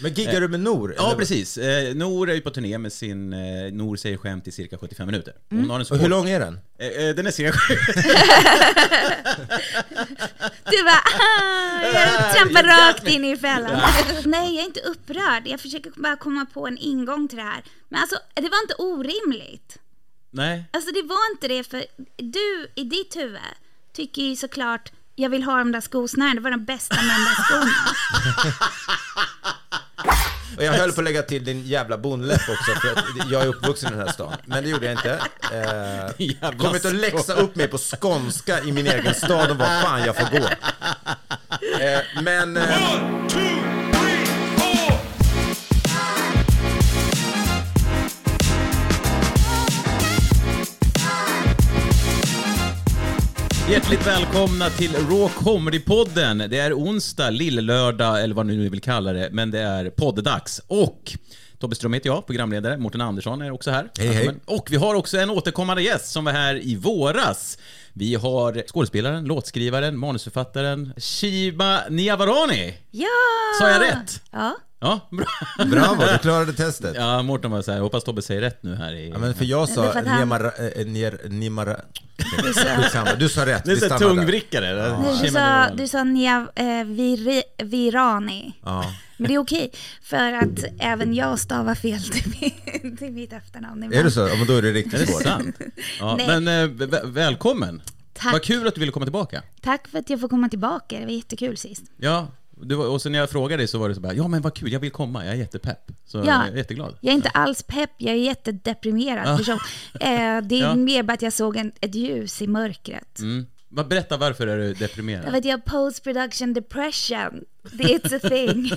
Men giggar du med Nor? Ja, precis. Eh, Nor är ju på turné med sin eh, Nor säger skämt i cirka 75 minuter. Hon har en Och support- hur lång är den? Eh, eh, den är cirka Du bara, ah, jag trampar rakt in i fällan. Nej, jag är inte upprörd. Jag försöker bara komma på en ingång till det här. Men alltså, det var inte orimligt. Nej. Alltså det var inte det, för du i ditt huvud tycker ju såklart jag vill ha de där skosnärena, det var de bästa med de där skorna. Och jag höll på att lägga till din jävla bondläpp också, för att jag är uppvuxen i den här stan. Men det gjorde jag inte. Eh, kom inte att läxa upp mig på skånska i min egen stad och vad fan jag får gå. Eh, men... Eh, Hjärtligt välkomna till Raw Comedy-podden. Det är onsdag, lillördag eller vad ni nu vill kalla det, men det är podddags. Och Tobbe Ström heter jag, programledare. Mårten Andersson är också här. Hej, hej. Och vi har också en återkommande gäst som var här i våras. Vi har skådespelaren, låtskrivaren, manusförfattaren Shima Niavarani. Ja! Sa jag rätt? Ja. Ja, bra. bravo, du klarade testet. Ja, Ja, Mårten var så här, hoppas Tobbe säger rätt nu här i... men för jag sa för han- Niemara... Eh, Nimara... Skitsamma, du sa rätt. det är vi stannar där. tungvrickare. Du, Shima du sa, du sa nia, eh, viri, Virani. Ja. Men det är okej, för att även jag stavar fel till, min, till mitt efternamn. Är det så? Ja, men då är det Är riktigt det svårt. sant? Ja, Nej. men eh, välkommen. Tack. Vad kul att du ville komma tillbaka. Tack för att jag får komma tillbaka, det var jättekul sist. Ja, var- och sen när jag frågade dig så var det så bara, ja men vad kul, jag vill komma, jag är jättepepp. Så Ja. jag är jätteglad. Jag är inte alls pepp, jag är jättedeprimerad person. Eh, det är Ja. mer bara att jag såg en, ett ljus i mörkret. Mm. Vad- Berätta varför är du deprimerad? Jag vet, jag har post production depression. It's a thing.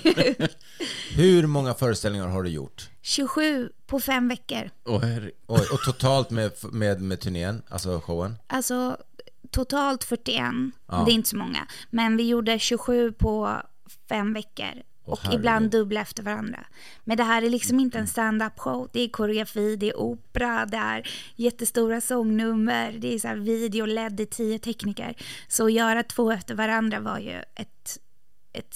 Hur många föreställningar har du gjort? 27 på fem veckor. Åh, herre- Oj, och totalt med, med, med turnén, alltså showen? Alltså totalt 41, Ja. det är inte så många. Men vi gjorde 27 på fem veckor. och herregud. ibland dubbla efter varandra. Men det här är liksom inte en stand-up show. Det är koreografi, det är opera, det är jättestora sångnummer, det är så här video ledd i tio tekniker. Så att göra två efter varandra var ju ett, ett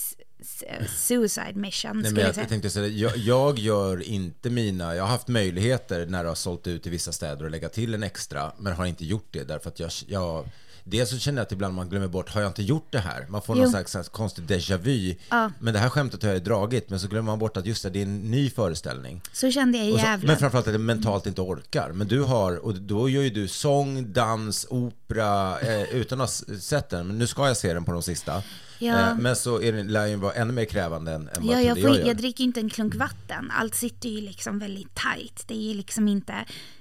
suicide mission, Nej, men jag jag, jag tänkte säga, jag, jag gör inte mina, jag har haft möjligheter när det har sålt ut i vissa städer att lägga till en extra, men har inte gjort det därför att jag, jag Dels så känner jag att ibland man glömmer bort, har jag inte gjort det här? Man får någon Jo. slags, slags konstig déjà vu. Ja. Men det här skämtet har jag dragit, men så glömmer man bort att just det, det är en ny föreställning. Så kände jag i Gävle. men framförallt att jag mentalt inte orkar. Men du har, och då gör ju du sång, dans, opera, eh, utan att ha sett den. Men nu ska jag se den på de sista. Ja. Eh, men så är den, lär den vara ännu mer krävande än, än vad Ja, jag jag, får, jag jag, gör. dricker inte en klunk vatten. Allt sitter ju liksom väldigt tight. Det är ju liksom inte,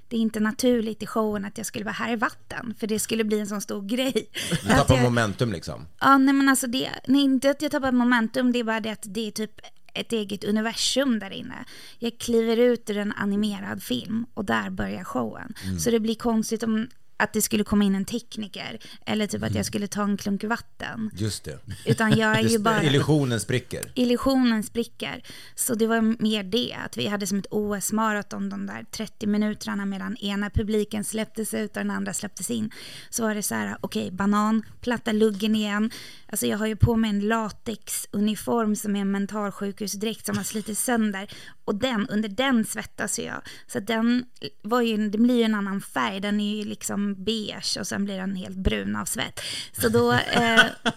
det är inte naturligt i showen att jag skulle vara här i vatten. För det skulle bli en sån stor grej. Du tappar jag, momentum liksom. Ja, nej men alltså det, nej inte att jag tappar momentum, det är bara det att det är typ ett eget universum där inne. Jag kliver ut ur en animerad film och där börjar showen. Mm. Så det blir konstigt om att det skulle komma in en tekniker eller typ att jag skulle ta en klunk vatten. Just det. Utan jag är ju bara... Illusionen spricker. illusionen spricker. Så det var mer det, att vi hade som ett OS-maraton de där 30 minuterna medan ena publiken släpptes ut och den andra släpptes in. Så var det så här, okej, banan, platta luggen igen. Alltså jag har ju på mig en latexuniform som är en mentalsjukhusdräkt som har slitit sönder. Och den, under den svettas jag. Så den, var ju, det blir ju en annan färg, den är ju liksom beige och sen blir den helt brun av svett. Så då... Eh,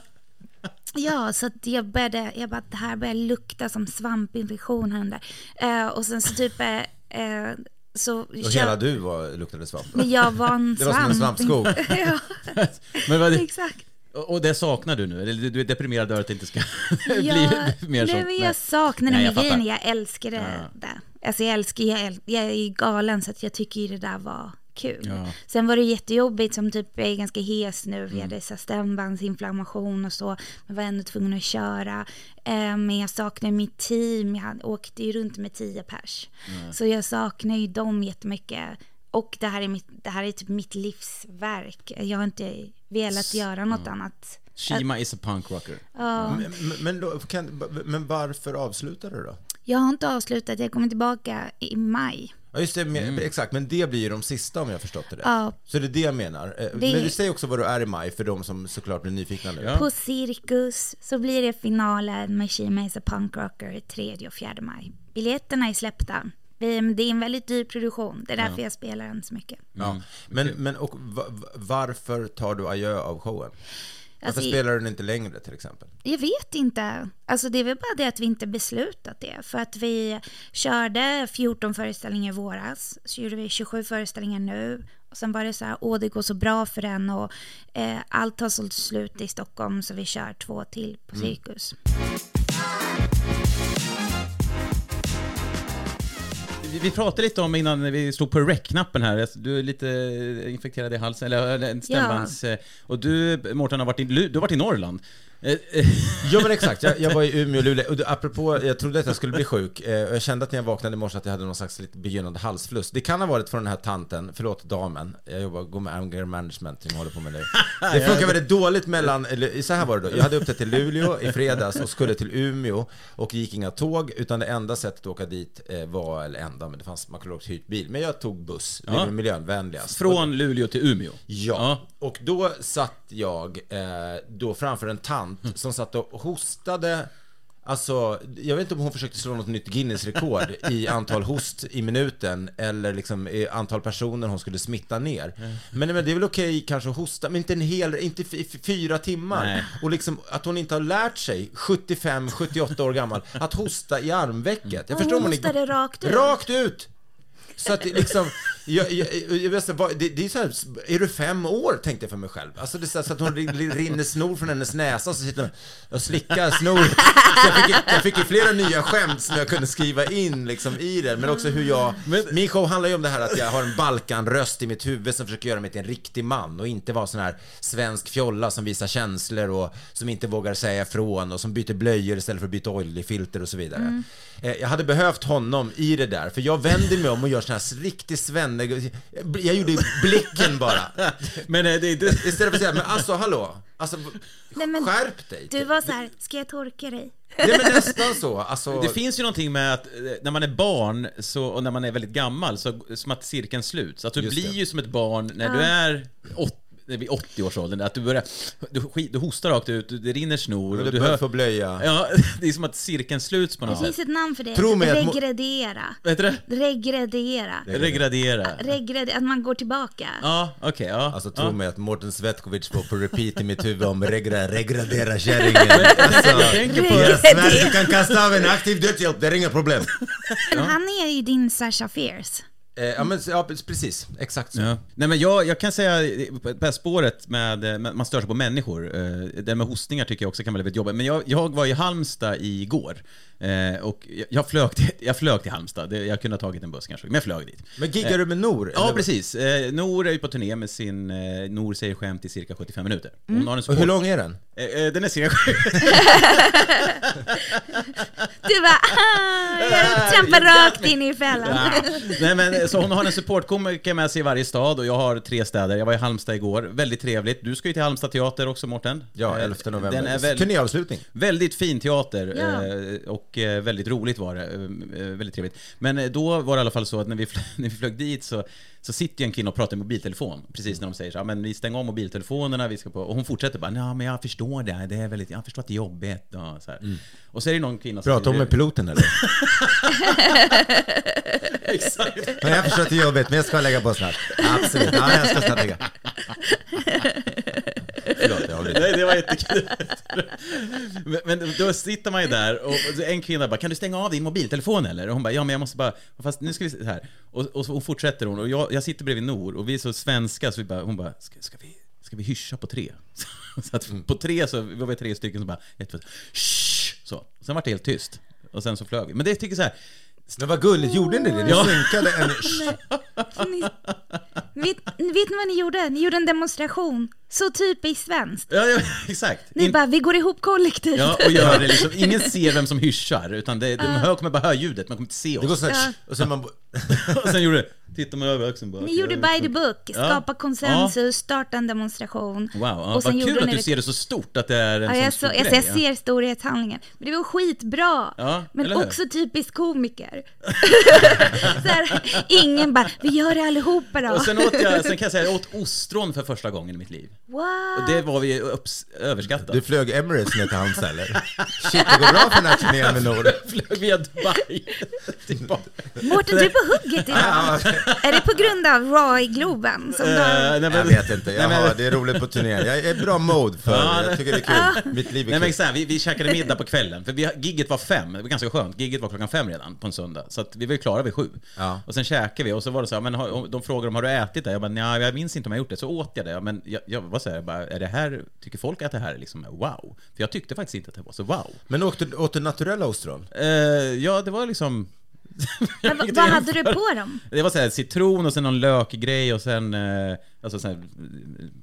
Ja, så att jag började, jag bara, det här börjar lukta som svampinfektion här under. Eh, och sen så typ, eh, eh, så... Och hela du var, luktade svamp. Men jag var en Det var som en svamp. svampskog. ja, Men vad, exakt. och det saknar du nu? Eller du- är deprimerad över att det inte ska Jag, bli mer nej, sånt? men jag saknar det, Nej, jag men grejen jag älskar det. det. Alltså jag älskar, jag, äl- jag är galen så att jag tycker ju det där var kul. Ja. Sen var det jättejobbigt som typ, jag är ganska hes nu, Mm. vi hade så stämbandsinflammation och så, men var ändå tvungen att köra. Eh, men jag saknar mitt team, jag hade, åkte ju runt med tio pers. Så jag saknar ju dem jättemycket. Och det här är, mitt, det här är typ mitt livsverk. Jag har inte velat göra något annat. Shima is a punk rocker. Ja. Men, men, då, kan, men varför avslutade du då? Jag har inte avslutat, jag kommer tillbaka i maj. Ja, just det, men, exakt, men det blir ju de sista om jag förstått det rätt. Ja. Så det är det jag menar. Eh, Det- Men du säger också vad du är i maj för de som såklart blir nyfikna nu. Ja. På Cirkus så blir det finalen med She is a Punk Rocker 3 och 4 maj. Biljetterna är släppta. Vi- Det är en väldigt dyr produktion, det är därför jag spelar den så mycket. Ja. Men, men och va, va- varför tar du adjö av showen? Varför Alltså, spelar du den inte längre till exempel? Jag vet inte. Alltså det är väl bara det att vi inte beslutat det. För att vi körde 14 föreställningar i våras, så gjorde vi 27 föreställningar nu. Och sen var det så här, åh det går så bra för den och eh, allt har sålt slut i Stockholm så vi kör två till på Cirkus. Vi, vi pratade lite om innan vi slog på rec-knappen här, Alltså, du är lite infekterad i halsen, eller en stämbands... eh, Och du, Mårten, har varit i, du har varit i Norrland. Eh, eh, Ja men exakt, jag, jag var i Umeå och Luleå, och det- apropå, jag trodde att jag skulle bli sjuk, eh, och jag kände att när jag vaknade i morse att jag hade någon slags lite begynnande halsfluss. Det kan ha varit från den här tanten, förlåt damen, jag jobbar, går med anger management, jag håller på med nu. Det funkar väldigt dåligt mellan, så här var det då, jag hade upptäckt till Luleå i fredags och skulle till Umeå och det gick inga tåg, utan det enda sättet att åka dit var, eller enda, men det fanns, man kunde också hyrt bil, men jag tog buss, det Ja. var miljövänligast. från Luleå till Umeå. Ja, och då satt jag då framför en tant som satt och hostade Alltså, jag vet inte om hon försökte slå något nytt Guinness-rekord i antal host i minuten eller liksom i antal personer hon skulle smitta ner. Men, men det är väl okej kanske att hosta, men inte en hel, inte f- f- fyra timmar. Nej. Och liksom att hon inte har lärt sig, 75-78 år gammal, att hosta i armvecket. Jag Och förstår hon hon hostade rakt ut. Rakt ut! Så att liksom, jag, jag, jag vet inte, vad- det, det är så här, är du fem år tänkte jag för mig själv. Alltså det är så, här, så att hon ri- rinner snor från hennes näsa så sitter hon och slickar snor. Så jag fick, jag fick ju flera nya skämt som jag kunde skriva in liksom i det, men också hur jag, min show handlar ju om det här att jag har en Balkanröst i mitt huvud som försöker göra mig till en riktig man och inte vara sån här svensk fjolla som visar känslor och som inte vågar säga ifrån och som byter blöjor istället för att byta oljefilter och så vidare. Eh, Jag hade behövt honom i det där, för jag vänder mig om och gör sån här riktig svenne... Jag gjorde blicken bara. Men eh, det, det, Istället för att säga, men alltså hallå, alltså Nej, men skärp dig. Du var så här, ska jag torka dig? Nej men nästan så, alltså. det finns ju någonting med att eh, när man är barn så, och när man är väldigt gammal så som att cirkeln sluts. Att du Just blir det. ju som ett barn när du är åt, vid 80-årsåldern, att du börjar, du, skit- du hostar rakt ut, det rinner snor Du och du börjar hör... få blöja. Ja, det är som att cirkeln sluts på något Det finns sätt. ett namn för det. Tro mig Regredera. Vad heter det? Regredera. Regradera. Regredera, att man går tillbaka. Ja, okej, ja. Alltså tro ja. mig att Mårten Svetkovic får på repeat i mitt huvud om regra, regradera kärringen. Alltså, Jag tänker på... jag svär, du kan kasta av en aktiv dödshjälp, det är inga problem. Men han är ju din Sasha Fierce. Eh, ja, men, ja, precis. Exakt så. Ja. Nej men jag, jag kan säga, eh, på det här spåret med, eh, med man stör sig på människor, det med hostningar tycker jag också kan vara väldigt jobbigt. Men jag, jag var i Halmstad igår eh, och jag, jag, flög till, jag flög till Halmstad, jag kunde ha tagit en buss kanske, men jag flög dit. Men giggar du med Nor? Ja, precis. Eh, Nor är ju på turné med sin eh, Nor säger skämt i cirka 75 minuter. Hon har en Och support... hur lång är den? Eh, eh, den är cirka Du bara, ah, jag trampar rakt in i fällan. Ja. Nej men så hon har en supportkomiker med sig i varje stad och jag har tre städer. Jag var i Halmstad igår, väldigt trevligt. Du ska ju till Halmstad teater också Mårten. Ja, Eh, 11 november. Den är väl, Turnéavslutning. väldigt fin teater Ja. eh, och eh, väldigt roligt var det. eh, eh, Väldigt trevligt. Men då var det i alla fall så att när vi, flög, när vi flög dit så, så sitter ju en kvinna och pratar i mobiltelefon. Precis när de säger så men vi stänger av mobiltelefonerna, vi ska på... Och hon fortsätter bara, ja men jag förstår det, det är väldigt, jag förstår att det är jobbigt och så här. Och så är det någon kvinna som... Pratar hon med piloten eller? Exakt. Jag förstår att det är jobbigt, men jag ska lägga på snart. Absolut, ja, jag ska snart lägga. Nej, det var jättekul. Men, men då sitter man ju där och och en kvinna bara, kan du stänga av din mobiltelefon eller? Och hon bara, ja men jag måste bara, fast nu ska vi här. Och, och så fortsätter hon, och jag, jag sitter bredvid Nor och vi är så svenska så vi bara, hon bara, ska, ska vi, ska vi hyscha på tre? Så att på tre så, vi var tre stycken som bara, ett, två, så. Sen var det helt tyst. Och sen så flög vi. Men det tycker jag så här, Men vad gulligt, gjorde ni det? Ni Ja. synkade en... Ni, vet, vet ni vad ni gjorde? Ni gjorde en demonstration. Så typiskt svenskt. ja, ja exakt. Ni In- bara, vi går ihop kollektivt. Ja, och gör det liksom, ingen ser vem som hyschar, utan det, man hör, kommer bara höra ljudet, man kommer inte se Det går oss. sån här... Ja. Och sen man... Och sen gjorde det, tittar man över axeln bara. Ni gjorde by the book, skapa konsensus, starta en demonstration. Wow, ja, och sen vad kul att ni du det- ser det så stort, att det är en Ja, sån jag, stor så, jag, grej. jag ser storhetshandlingen. Men det var skitbra. Ja, men också typiskt komiker. så här, ingen bara, vi gör det allihopa då. Och sen, åt jag, sen kan jag säga, jag åt ostron för första gången i mitt liv. What? Och det var vi upps, överskattat. Du flög Emirates ner till hans eller? Shit, det går bra för den här turnén med Nord. flög via Dubai. Mårten, du är på hugget idag. är det på grund av Raw i Globen? Som. Eh, nej, Jag men- vet inte, jag Nej, har, det är roligt på turnén. Jag är i bra mode för Ja. Jag tycker det är kul. Mitt liv är Nej, men kul. så här, vi, vi käkade middag på kvällen, för vi, gigget var fem, det var ganska skönt. Gigget var klockan fem redan på en söndag, så att vi var ju klara vid sju. Ja. Och sen käkade vi, och så var det så här, men har, de frågade om har du ätit det? Jag bara, nej, jag minns inte om jag gjort det. Så åt jag det, men jag, jag var så här, jag bara, är det här, tycker folk att det här är liksom wow? För jag tyckte faktiskt inte att det var så wow. Men åkte, åt du naturella ostron? Eh, ja, det var liksom... Vad, hade du på dem? Det var så här citron och sen någon lökgrej och sen eh, alltså så här,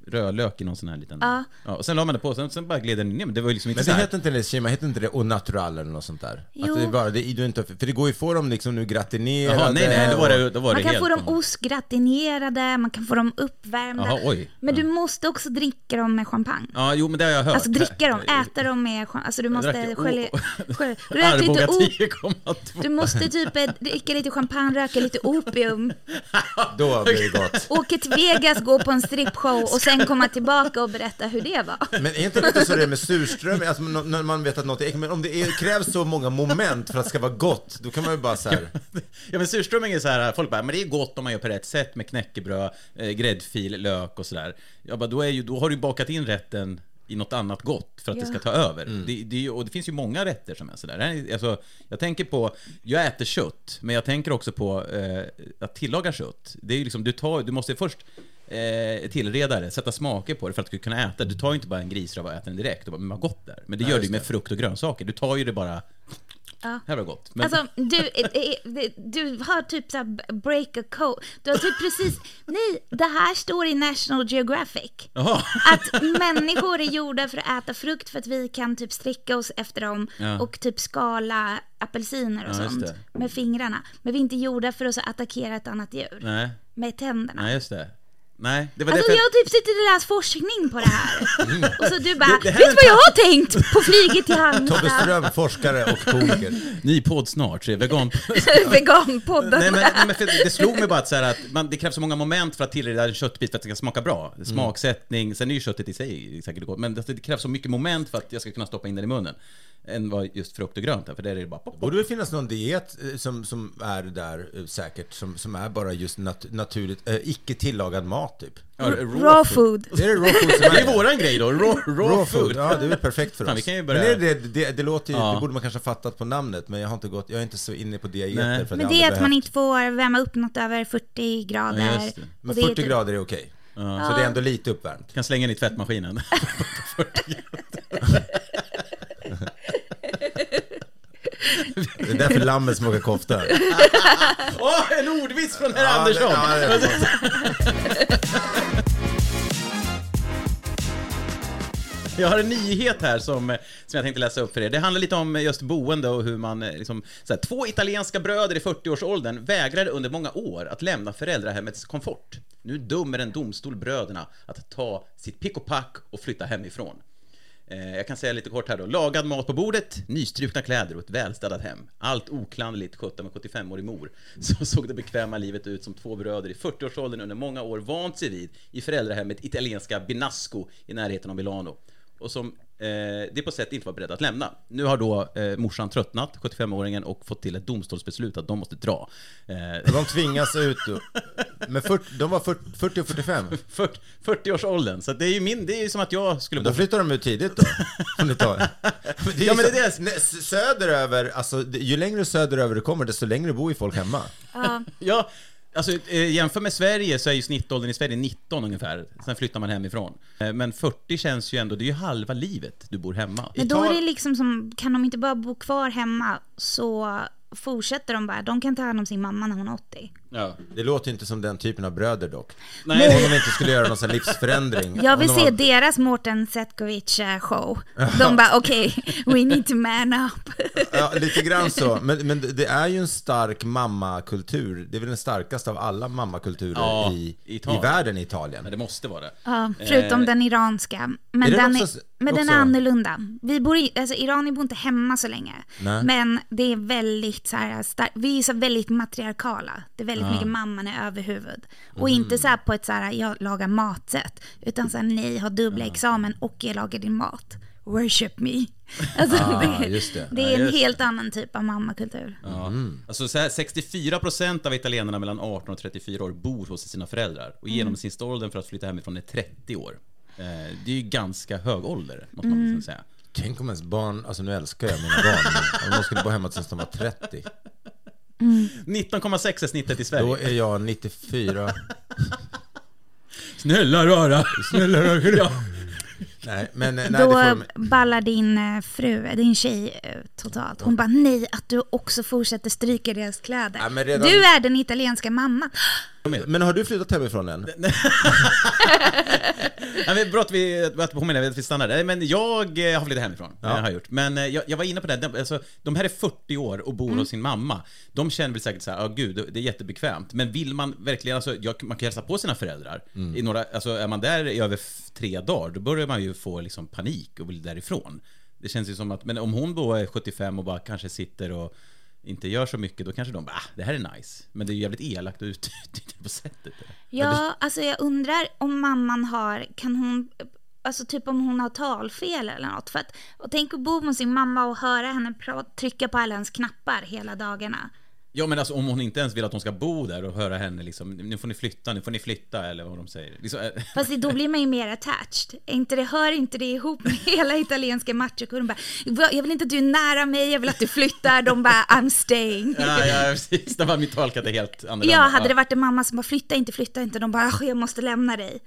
rödlök i någon sån här liten... Ja. och sen la man det på, sen, sen bara gled den ner, men det var ju liksom inte Men så det här. heter inte det, Shima, heter inte det au natural eller något sånt där? Jo. Att det är bara, det, du inte, för det går ju att få dem liksom nu gratinerade. Jaha, nej, nej, då var det, då var Man det kan få dem ostgratinerade, man kan få dem uppvärmda. Jaha, oj. Men du måste också dricka dem med champagne. Ja, jo, men det har jag hört. Alltså dricka dem, äta dem med champagne. Alltså du måste skölja... Arboga op- 10,2. Du måste typ eh, dricka lite champagne, röka lite opium, Då blir det gott. åka till Vegas, gå på en strippshow och sen komma tillbaka och berätta hur det var. Men är inte lite så det är med surström, alltså när man vet att något är men om det är, krävs så många moment för att det ska vara gott, då kan man ju bara så här. Ja men surströmming är så här, folk bara, men det är gott om man gör på rätt sätt med knäckebröd, eh, gräddfil, lök och sådär. Jag bara, då, är ju, då har du bakat in rätten i något annat gott för att det Ja. ska ta över. Det, det, ju- och det finns ju många rätter som är sådär. Det Alltså, jag tänker på, jag äter kött, men jag tänker också på eh, att tillaga kött. Det är ju liksom, du, tar, du måste först eh, tillreda det, sätta smaker på det för att du ska kunna äta. Du tar ju inte bara en grisröv och äter den direkt och bara, men vad gott där. Men det gör du med frukt och grönsaker. Du tar ju det bara, Ja. här var gott. Men, Alltså, du, eh, eh, du har typ så här break a code. Du har typ precis, nej, det här står i National Geographic. Jaha. Att människor är gjorda för att äta frukt för att vi kan typ sträcka oss efter dem Ja. och typ skala apelsiner och Ja, sånt med fingrarna. Men vi är inte gjorda för att attackera ett annat djur Nej, med tänderna. nej just det. Nej, det var Alltså därför... jag typ sitter och läser forskning på det här. Och så du bara, Det- det vet du vad jag har tänkt på flyget till Tobbe Halmstad? Ström, forskare och komiker. Ny podd snart, vegan... Veganpodden. nej, men, nej, men för det slog mig bara att, så här, att man, det krävs så många moment för att tillreda en köttbit för att det ska smaka bra. Mm. Smaksättning, sen är ju köttet i sig säkert gott, men det, det krävs så mycket moment för att jag ska kunna stoppa in den i munnen. Än vad just frukt och grönt är, för där är det bara pop, Det pop. borde väl finnas någon diet eh, som, som är där eh, säkert, som, som är bara just nat naturligt, eh, icke tillagad mat typ. Ja, raw, Raw food. food. Är det raw food som Det är är våran grej då, raw, raw, Raw food. food, ja det är väl perfekt för Fan, oss. vi kan ju börja- Men det, det, det, det låter ju, Ja. det borde man kanske ha fattat på namnet, men jag har inte gått, jag är inte så inne på dieter Nej. för Men det är att man behövt. inte får värma upp något över 40 grader. Ja, just det. Och Men det är 40 typ- grader är okej. Så det är ändå lite uppvärmt. Kan slänga den i tvättmaskinen. Det är därför lammet smakar kofta. Åh, en ordvits från herr Ja, det- Andersson! ja, det- Jag har en nyhet här som, som jag tänkte läsa upp för er. Det handlar lite om just boende och hur man eh, liksom, så här, två italienska bröder i 40-årsåldern vägrade under många år att lämna föräldrahemmets komfort. Nu dömer en domstol bröderna att ta sitt pick och pack och flytta hemifrån. Eh, jag kan säga lite kort här då. Lagad mat på bordet, nystrukna kläder och ett välstädat hem. Allt oklanderligt skött av en 75-årig mor. Så såg det bekväma livet ut som två bröder i 40-årsåldern under många år vant sig vid i föräldrahemmet italienska Binasco i närheten av Milano och som eh, det på sätt inte var beredda att lämna. Nu har då eh, morsan tröttnat, 75-åringen, och fått till ett domstolsbeslut att de måste dra. Eh, De tvingas ut. då. Men 40, de var 40, 40 och 45. 40 40-årsåldern, så att det är ju min, det är ju som att jag skulle Då bo... flyttar de ut tidigt då. Om ni tar. Men det är Ja, men så- det är det. Nej, s- Söderöver, alltså ju längre söderöver du kommer, desto längre bor ju folk hemma. Ja, alltså eh, jämför med Sverige så är ju snittåldern i Sverige 19 ungefär. Sen flyttar man hemifrån. Eh, men 40 känns ju ändå, det är ju halva livet du bor hemma. Men då är det liksom som, kan de inte bara bo kvar hemma så fortsätter de bara. De kan ta hand om sin mamma när hon är 80. Ja. Det låter inte som den typen av bröder dock. Nej, Om de inte skulle göra någon sån livsförändring. Jag vill de se har- deras Mårten Zetkovic eh, show. De bara okej, we need to man up. Ja, lite grann så. Men, men det är ju en stark mammakultur. Det är väl den starkaste av alla mammakulturer Ja, i, i världen i Italien. men det måste vara det. Ja, förutom Eh, den iranska. Men, är den den, också- är, men den är annorlunda. Vi bor i, alltså iranier bor inte hemma så länge. Nej. Men det är väldigt så här, star- vi är så väldigt matriarkala. Det är väldigt mycket mamman är överhuvud. Och Mm. inte så här på ett så här, jag lagar matsätt. Utan så här, nej, har dubbla examen och jag lagar din mat. Worship me. Alltså, Ah, det, just det. det Ja, är en just det. helt annan typ av mammakultur. Ja. Alltså så här, 64% av italienarna mellan 18 och 34 år bor hos sina föräldrar. Och genomsnittsåldern för att flytta hemifrån är 30 år. Eh, det är ju ganska hög ålder, måste man mm. säga. Tänk om ens barn, alltså nu älskar jag mina barn, men om de skulle bo hemma tills de var 30. 19,6 är snittet i Sverige. Då är jag 94. Snälla rara! Snälla rara! Ja. Nej, men nej, det Då får ballar din eh, fru, din tjej eh, totalt. Hon bara nej att du också fortsätter stryka deras kläder. Ja, redan- Du är den italienska mamman. Men har du flyttat hemifrån än? Bra att vi, att påminna att vi stannar där. Men jag eh, har flyttat hemifrån. Ja. Jag har gjort. Men eh, jag, jag var inne på det, de, alltså, de här är 40 år och bor hos sin mamma. De känner väl säkert så här, ja gud, det är jättebekvämt. Men vill man verkligen, alltså, jag, man kan hälsa på sina föräldrar. I några, alltså, är man där i över tre dagar, då börjar man ju få liksom, panik och vill därifrån. Det känns ju som att, men om hon då är 75 och bara kanske sitter och inte gör så mycket, då kanske de bara, ah, det här är nice. Men det är ju jävligt elakt att utnyttja på sättet. Ja, alltså jag undrar om mamman har, kan hon, alltså typ om hon har talfel eller något. För att, och tänk att bo med sin mamma och höra henne trycka på alla ens knappar hela dagarna. Ja men alltså om hon inte ens vill att de ska bo där och höra henne liksom, nu får ni flytta, nu får ni flytta eller vad de säger. Liksom, Fast då blir man ju mer attached. Inte det, hör inte det ihop med hela italienska machokulturen? Bara, Jag vill inte att du är nära mig, jag vill att du flyttar. De bara, I'm staying. ja, ja, precis. Det var mitt tolkat är helt annorlunda. Ja, hade det varit en mamma som bara flytta inte, flytta inte. De bara, "Ah, jag måste lämna dig.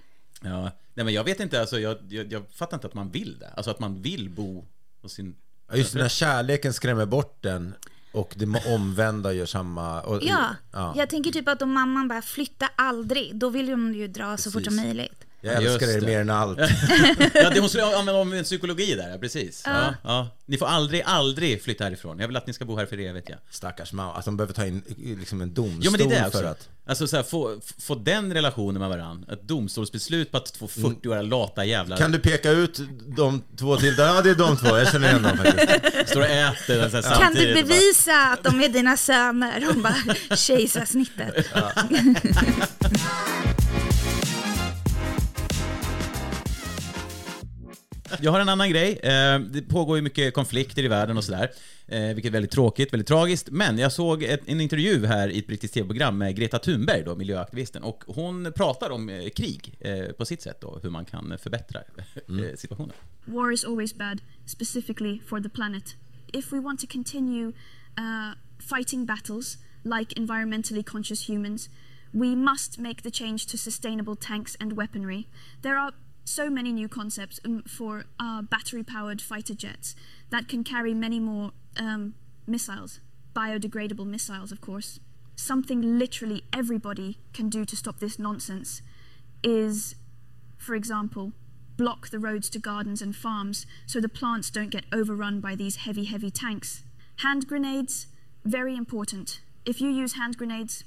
Ja. Nej men jag vet inte, alltså jag, jag, jag fattar inte att man vill det. Alltså att man vill bo hos sin... Ja, Just när kärleken skrämmer bort den och det omvända gör samma... Och, Ja, ja. jag tänker typ att om mamman bara flytta aldrig, då vill de ju dra så fort som möjligt. Jag älskar er det. mer än allt. Ja, det hon skulle använda om en psykologi där, ja, precis. Ja. Ja, Ni får aldrig, aldrig flytta härifrån. Jag vill att ni ska bo här för evigt, ja. Stackars mamma, att de behöver ta in liksom en domstol Ja men det är det också. för att... Alltså så här, få, få den relationen med varandra. Ett domstolsbeslut på att två 40-åriga lata jävlar Kan du peka ut de två till? Ja, det är de två. Jag känner igen dem faktiskt. står och äter den så här Kan du samtidigt och bara- bevisa att de är dina söner? De bara, kejsarsnittet. Jag har en annan grej. Eh, Det pågår ju mycket konflikter i världen och sådär. eh, Vilket är väldigt tråkigt, väldigt tragiskt. Men jag såg ett, en intervju här i ett brittiskt tv-program med Greta Thunberg, då, miljöaktivisten. Och hon pratar om eh, krig på sitt sätt då, hur man kan förbättra eh, situationen. war is always bad, specifically for the planet. If we want to continue uh, fighting battles like environmentally conscious humans, we must make the change to sustainable tanks and weaponry. There are so many new concepts um, for uh, battery powered fighter jets that can carry many more um, missiles, biodegradable missiles, of course. Something literally everybody can do to stop this nonsense is for example, block the roads to gardens and farms so the plants don't get overrun by these heavy, heavy tanks. Hand grenades, very important. If you use hand grenades,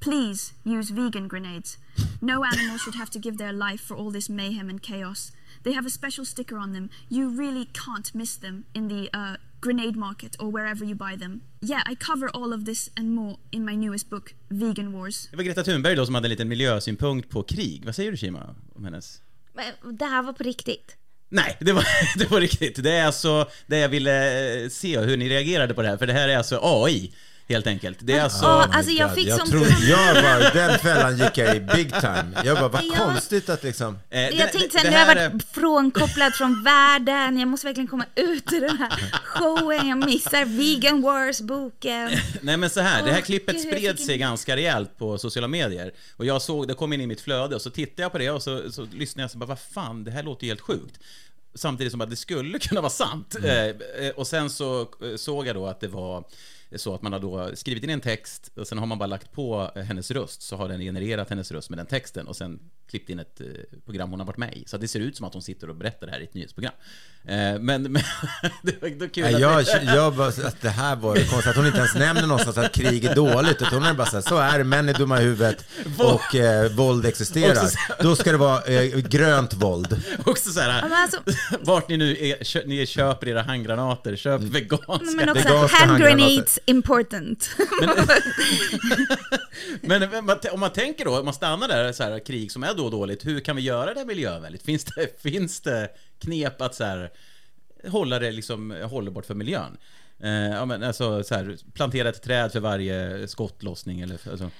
please use vegan grenades. No animal should have to give their life for all this mayhem and chaos. They have a special sticker on them. You really can't miss them in the uh, grenade market or wherever you buy them. Yeah, I cover all of this and more in my newest book, Vegan Wars. Det var Greta Thunberg då som hade en liten miljösynpunkt på krig. Vad säger du Kima om hennes? Men Det här var på riktigt. Nej, det var, det var riktigt. Det är alltså det jag ville eh, se hur ni reagerade på det här, för det här är alltså AI. Helt enkelt. Det är alltså... Oh alltså jag fick jag sånt- tror, jag bara, den fällan gick jag i big time. Jag bara, vad Ja. konstigt att liksom... eh, det- Jag tänkte det nu har jag här är- varit frånkopplad från världen, jag måste verkligen komma ut ur den här showen, jag missar Vegan Wars-boken. Nej men så här, det här klippet gud, spred sig en- ganska rejält på sociala medier. Och jag såg, det kom in i mitt flöde och så tittade jag på det och så, så lyssnade jag så bara, vad fan, det här låter ju helt sjukt. Samtidigt som att det skulle kunna vara sant. Mm. Eh, eh, och sen så eh, såg jag då att det var så att man har då skrivit in en text och sen har man bara lagt på eh, hennes röst så har den genererat hennes röst med den texten och sen klippt in ett eh, program hon har varit med i. Så att det ser ut som att hon sitter och berättar det här i ett nyhetsprogram. Eh, men, men det var då kul Nej, att jag, det- jag bara, att det här var konstigt, att hon inte ens nämner någonstans att krig är dåligt, utan hon är bara så här, så är det, män är dumma i huvudet och eh, våld existerar. Då ska det vara eh, grönt våld. Också så här, alltså- vart ni nu är, kö, ni köper era handgranater, köp Mm. veganska. Men också Veganska hand handgranater. Important. Men om man- om man tänker då, om man stannar där, så här, krig som är då dåligt, hur kan vi göra det miljövänligt? Finns det, finns det knep att så här, hålla det liksom hållbart för miljön? Eh, ja, men alltså, så här, plantera ett träd för varje skottlossning eller alltså.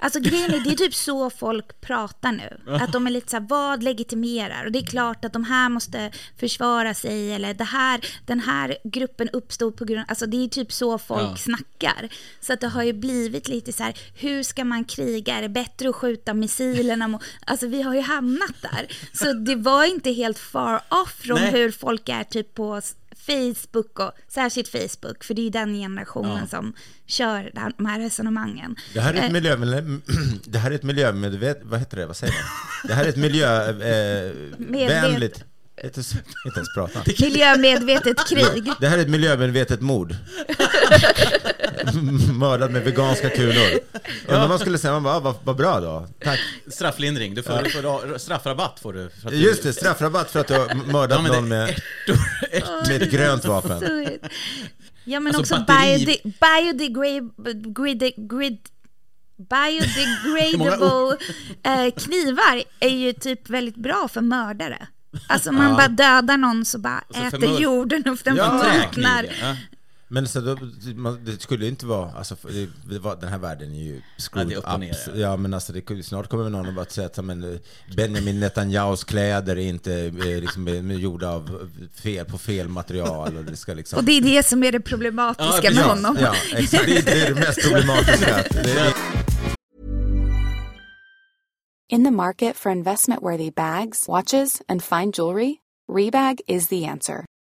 Alltså grejen är, det är typ så folk pratar nu. Att de är lite så här, vad legitimerar? Och det är klart att de här måste försvara sig eller det här, den här gruppen uppstod på grund alltså det är typ så folk Ja. snackar. Så att det har ju blivit lite så här, hur ska man kriga? Är det bättre att skjuta missilerna? mot- Alltså vi har ju hamnat där. Så det var inte helt far off från Nej. hur folk är typ på Facebook och särskilt Facebook, för det är den generationen som kör de här resonemangen. Det här är Eh, ett miljö, det här är ett miljömedvet, vad heter det, vad säger man? Det här är ett miljövänligt, eh, inte ens prata. Miljömedvetet krig. Det här är ett miljömedvetet mord. Mördad med veganska kulor. Undrar vad man skulle säga, man bara, ah, vad, vad bra då, tack. Strafflindring, du får, du får straffrabatt får du. För att du Just det, straffrabatt för att du har mördat Ja, någon med, med ett grönt vapen. Ja men Alltså, också batteri- biode- biodegradable eh, knivar är ju typ väldigt bra för mördare. Alltså man bara dödar någon så bara så för äter jorden upp den Ja, förmultnar. Träkniv, ja. Men så då, man, det skulle inte vara, alltså det, det var, den här världen är ju screwed Ja, det är up. ja. Ja men alltså det, snart kommer någon att bara säga att men, eh, Benjamin Netanyahus kläder är inte eh, liksom, eh, gjorda av fel, på fel material och det ska liksom... Och det är det som är det problematiska Ja, med ja, honom. ja, exakt. Det är det mest problematiska. Det är, In the market for investment worthy bags, watches, and fine jewelry, Rebag is the answer.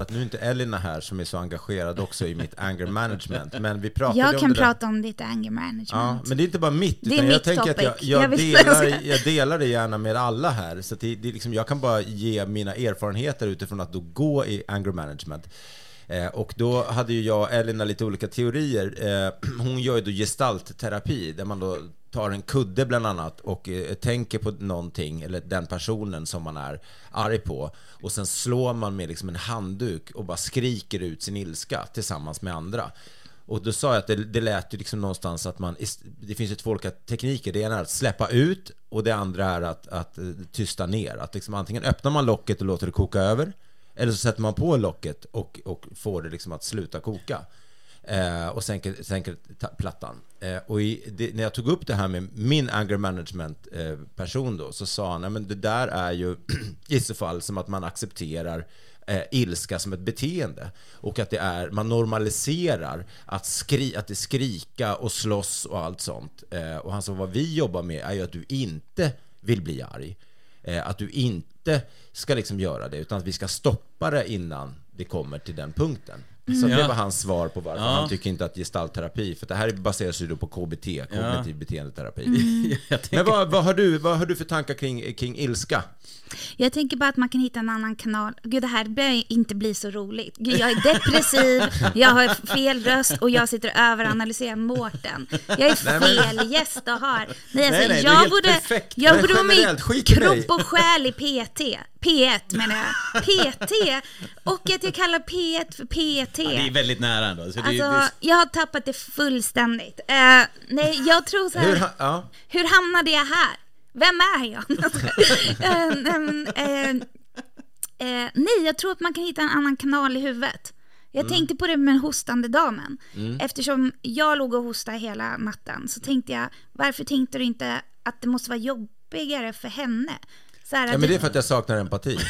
Att nu är inte Elina här som är så engagerad också i mitt anger management, men vi pratade Jag om kan där. prata om ditt anger management. Ja, men det är inte bara mitt, Det är utan jag mitt tänker att jag, topic. jag, Jag delar, jag delar det gärna med alla här. Så att det, det liksom, jag kan bara ge mina erfarenheter utifrån att då gå i anger management. Eh, och då hade ju jag och Elina lite olika teorier. Eh, hon gör ju då gestaltterapi, där man då tar en kudde bland annat och eh, tänker på någonting, eller den personen som man är arg på, och sen slår man med liksom en handduk och bara skriker ut sin ilska tillsammans med andra. Och då sa jag att det, det lät ju liksom någonstans att man, det finns ju två olika tekniker. Det ena är att släppa ut och det andra är att, att eh, tysta ner. Att liksom antingen öppnar man locket och låter det koka över eller så sätter man på locket och, och får det liksom att sluta koka. Eh, och sänker, sänker plattan. Eh, och i, det, när jag tog upp det här med min anger management eh, person då, så sa han, "Nej, men det där är ju i så fall som att man accepterar eh, ilska som ett beteende och att det är, man normaliserar att, skri, att det skrika och slåss och allt sånt. Eh, och han sa, vad vi jobbar med är ju att du inte vill bli arg. Eh, att du inte ska liksom göra det, utan att vi ska stoppa det innan det kommer till den punkten. Så det Ja. var hans svar på varför Ja. han tycker inte att gestaltterapi, för det här baseras ju då på KBT, kognitiv beteendeterapi. Jag tänker- Men vad, vad, har du, vad har du för tankar kring, kring ilska? Jag tänker bara att man kan hitta en annan kanal. Gud, det här börjar inte bli så roligt. Gud, jag är depressiv, jag har fel röst och jag sitter och överanalyserar Mårten. Jag är fel gäst att ha. Nej, alltså, Nej, nej, jag borde, jag Men borde vara med kropp och själ i PT. P1 menar jag. PT. Och att jag kallar P1 för PT. Ja, det är väldigt nära ändå. Så det, Alltså, det, jag har tappat det fullständigt. Eh, nej, jag tror så här. Hur, ja. Hur hamnade jag här? Vem är jag? Eh, eh, nej, jag tror att man kan hitta en annan kanal i huvudet. Jag Mm. tänkte på det med den hostande damen. Eftersom jag låg och hostade hela natten så tänkte jag, varför tänkte du inte att det måste vara jobbigare för henne? Så här, ja, men det är för att jag saknar empati.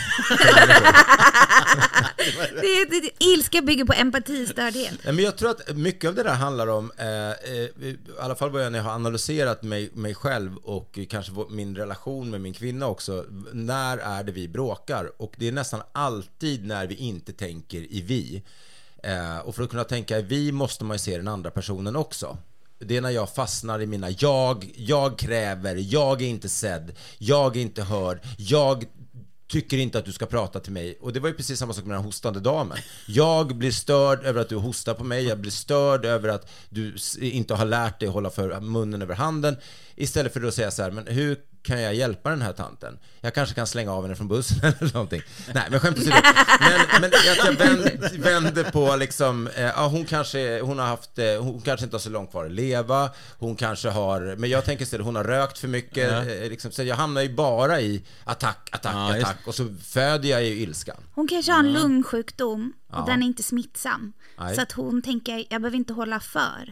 det, det, det, ilska bygger på empatistördhet. Nej, men jag tror att mycket av det där handlar om, eh, eh, i alla fall vad jag när jag har analyserat mig, mig själv och kanske min relation med min kvinna också. När är det vi bråkar? Och det är nästan alltid när vi inte tänker i vi. Eh, och för att kunna tänka i vi måste man ju se den andra personen också. Det är när jag fastnar i mina jag, jag kräver, jag är inte sedd, jag är inte hörd, jag tycker inte att du ska prata till mig. Och det var ju precis samma sak med den hostande damen. Jag blir störd över att du hostar på mig, jag blir störd över att du inte har lärt dig hålla för munnen över handen. Istället för att säga så här, men hur kan jag hjälpa den här tanten? Jag kanske kan slänga av henne från bussen eller någonting. Nej, men skämt åsido. Men, men att jag vänd, vänder på liksom, eh, ja, hon kanske, hon har haft, eh, hon kanske inte har så långt kvar att leva, hon kanske har, men jag tänker istället, hon har rökt för mycket, eh, liksom, så jag hamnar ju bara i attack, attack, Ja, just- attack, och så föder jag ju ilskan. Hon kanske har en lungsjukdom och Ja. den är inte smittsam. Nej. Så att hon tänker, jag behöver inte hålla för.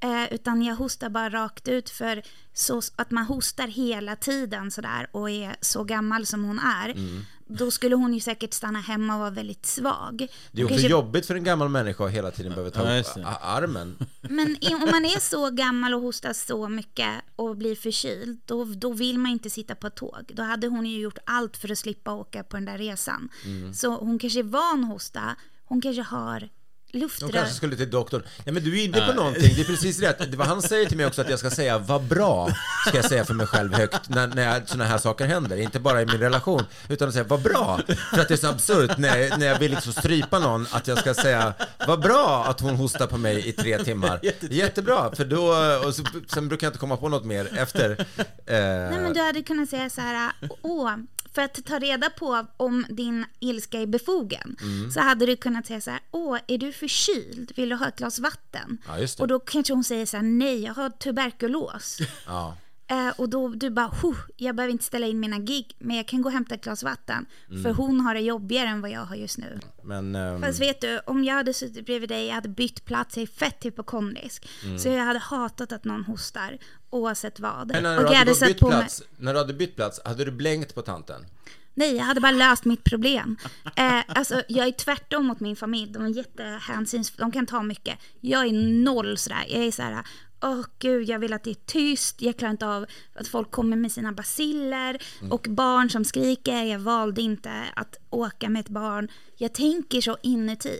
Eh, utan jag hostar bara rakt ut för så att man hostar hela tiden sådär och är så gammal som hon är. Mm. Då skulle hon ju säkert stanna hemma och vara väldigt svag. Det är också kanske- jobbigt för en gammal människa att hela tiden behöva ta Ja, upp just det. a- armen. Men om man är så gammal och hostar så mycket och blir förkyld, då, då vill man inte sitta på ett tåg. Då hade hon ju gjort allt för att slippa åka på den där resan. Mm. Så hon kanske är van att hosta, hon kanske har De luftrör. kanske skulle till doktorn. Nej men du är inne på någonting, det är precis rätt. Det var han säger till mig också att jag ska säga vad bra, ska jag säga för mig själv högt när, när sådana här saker händer. Inte bara i min relation, utan att säga vad bra. För att det är så absurt när, jag- när jag vill liksom strypa någon, att jag ska säga vad bra att hon hostar på mig i tre timmar. Jättebra, för då, och så, sen brukar jag inte komma på något mer efter. Eh, Nej men du hade kunnat säga så här, åh, för att ta reda på om din ilska är befogen, Mm. så hade du kunnat säga så här, åh, är du förkyld? Vill du ha ett glas vatten? Ja. Och då kanske hon säger så här, nej, jag har tuberkulos. ja. Eh, och då du bara, "Huh, jag behöver inte ställa in mina gig, men jag kan gå och hämta ett glas vatten. Mm. För hon har det jobbigare än vad jag har just nu. Men, ehm, Fast vet du, om jag hade suttit bredvid dig, jag hade bytt plats, jag är fett hypokondrisk. Så jag hade hatat att någon hostar, oavsett vad. men när och du jag hade hade bytt på mig... plats, när du hade bytt plats, hade du blängt på tanten? Nej, jag hade bara löst mitt problem. Eh, alltså, jag är tvärtom mot min familj. De är jättehänsyns... De kan ta mycket. Jag är noll sådär. Jag är såhär, åh gud, jag vill att det är tyst. Jag klarar inte av att folk kommer med sina basiller och barn som skriker. Jag valde inte att åka med ett barn. Jag tänker så inuti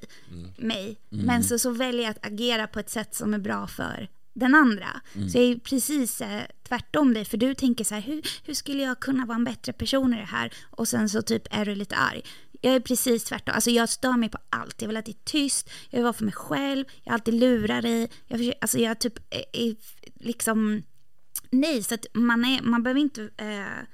mig. Men så, så väljer jag att agera på ett sätt som är bra för den andra. Så jag är precis eh, tvärtom dig, för du tänker så här, hur, hur skulle jag kunna vara en bättre person i det här? Och sen så typ är du lite arg. Jag är precis tvärtom, alltså jag stör mig på allt. Jag vill att det är tyst, jag vill vara för mig själv, jag alltid lurar dig. Jag, försöker, alltså jag typ eh, är, är liksom Nej, så att man, är, man behöver inte... Eh,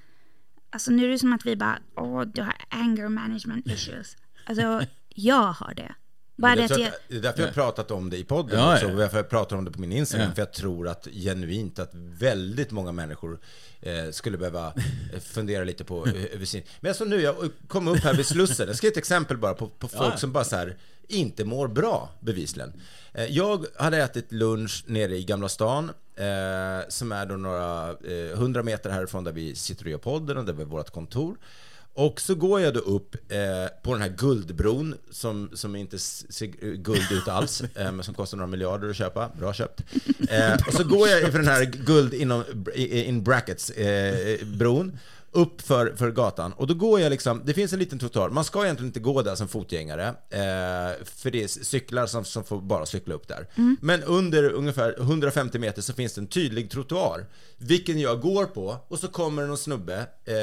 alltså nu är det som att vi bara, åh, du har anger management issues. Alltså, jag har det. Bara det att jag, det är därför jag har pratat om det i podden Ja, också, och därför jag pratar om det på min Instagram, Ja. för jag tror att genuint att väldigt många människor eh, skulle behöva eh, fundera lite på eh, över sin... Men alltså nu, jag kom upp här vid Slussen, jag ska ge ett exempel bara på, på folk Ja. som bara så här inte mår bra, bevisligen. Eh, jag hade ätit lunch nere i Gamla stan, eh, som är då några eh, hundra meter härifrån där vi sitter och gör podden och där vi har vårt kontor. Och så går jag då upp eh, på den här guldbron som, som inte ser guld ut alls, eh, men som kostar några miljarder att köpa. Bra köpt. Eh, och så går jag för den här guld inom, in brackets, eh, bron upp för, för gatan och då går jag liksom, det finns en liten trottoar, man ska egentligen inte gå där som fotgängare eh, för det är cyklar som, som får bara cykla upp där. Men under ungefär 150 meter så finns det en tydlig trottoar vilken jag går på och så kommer någon snubbe eh,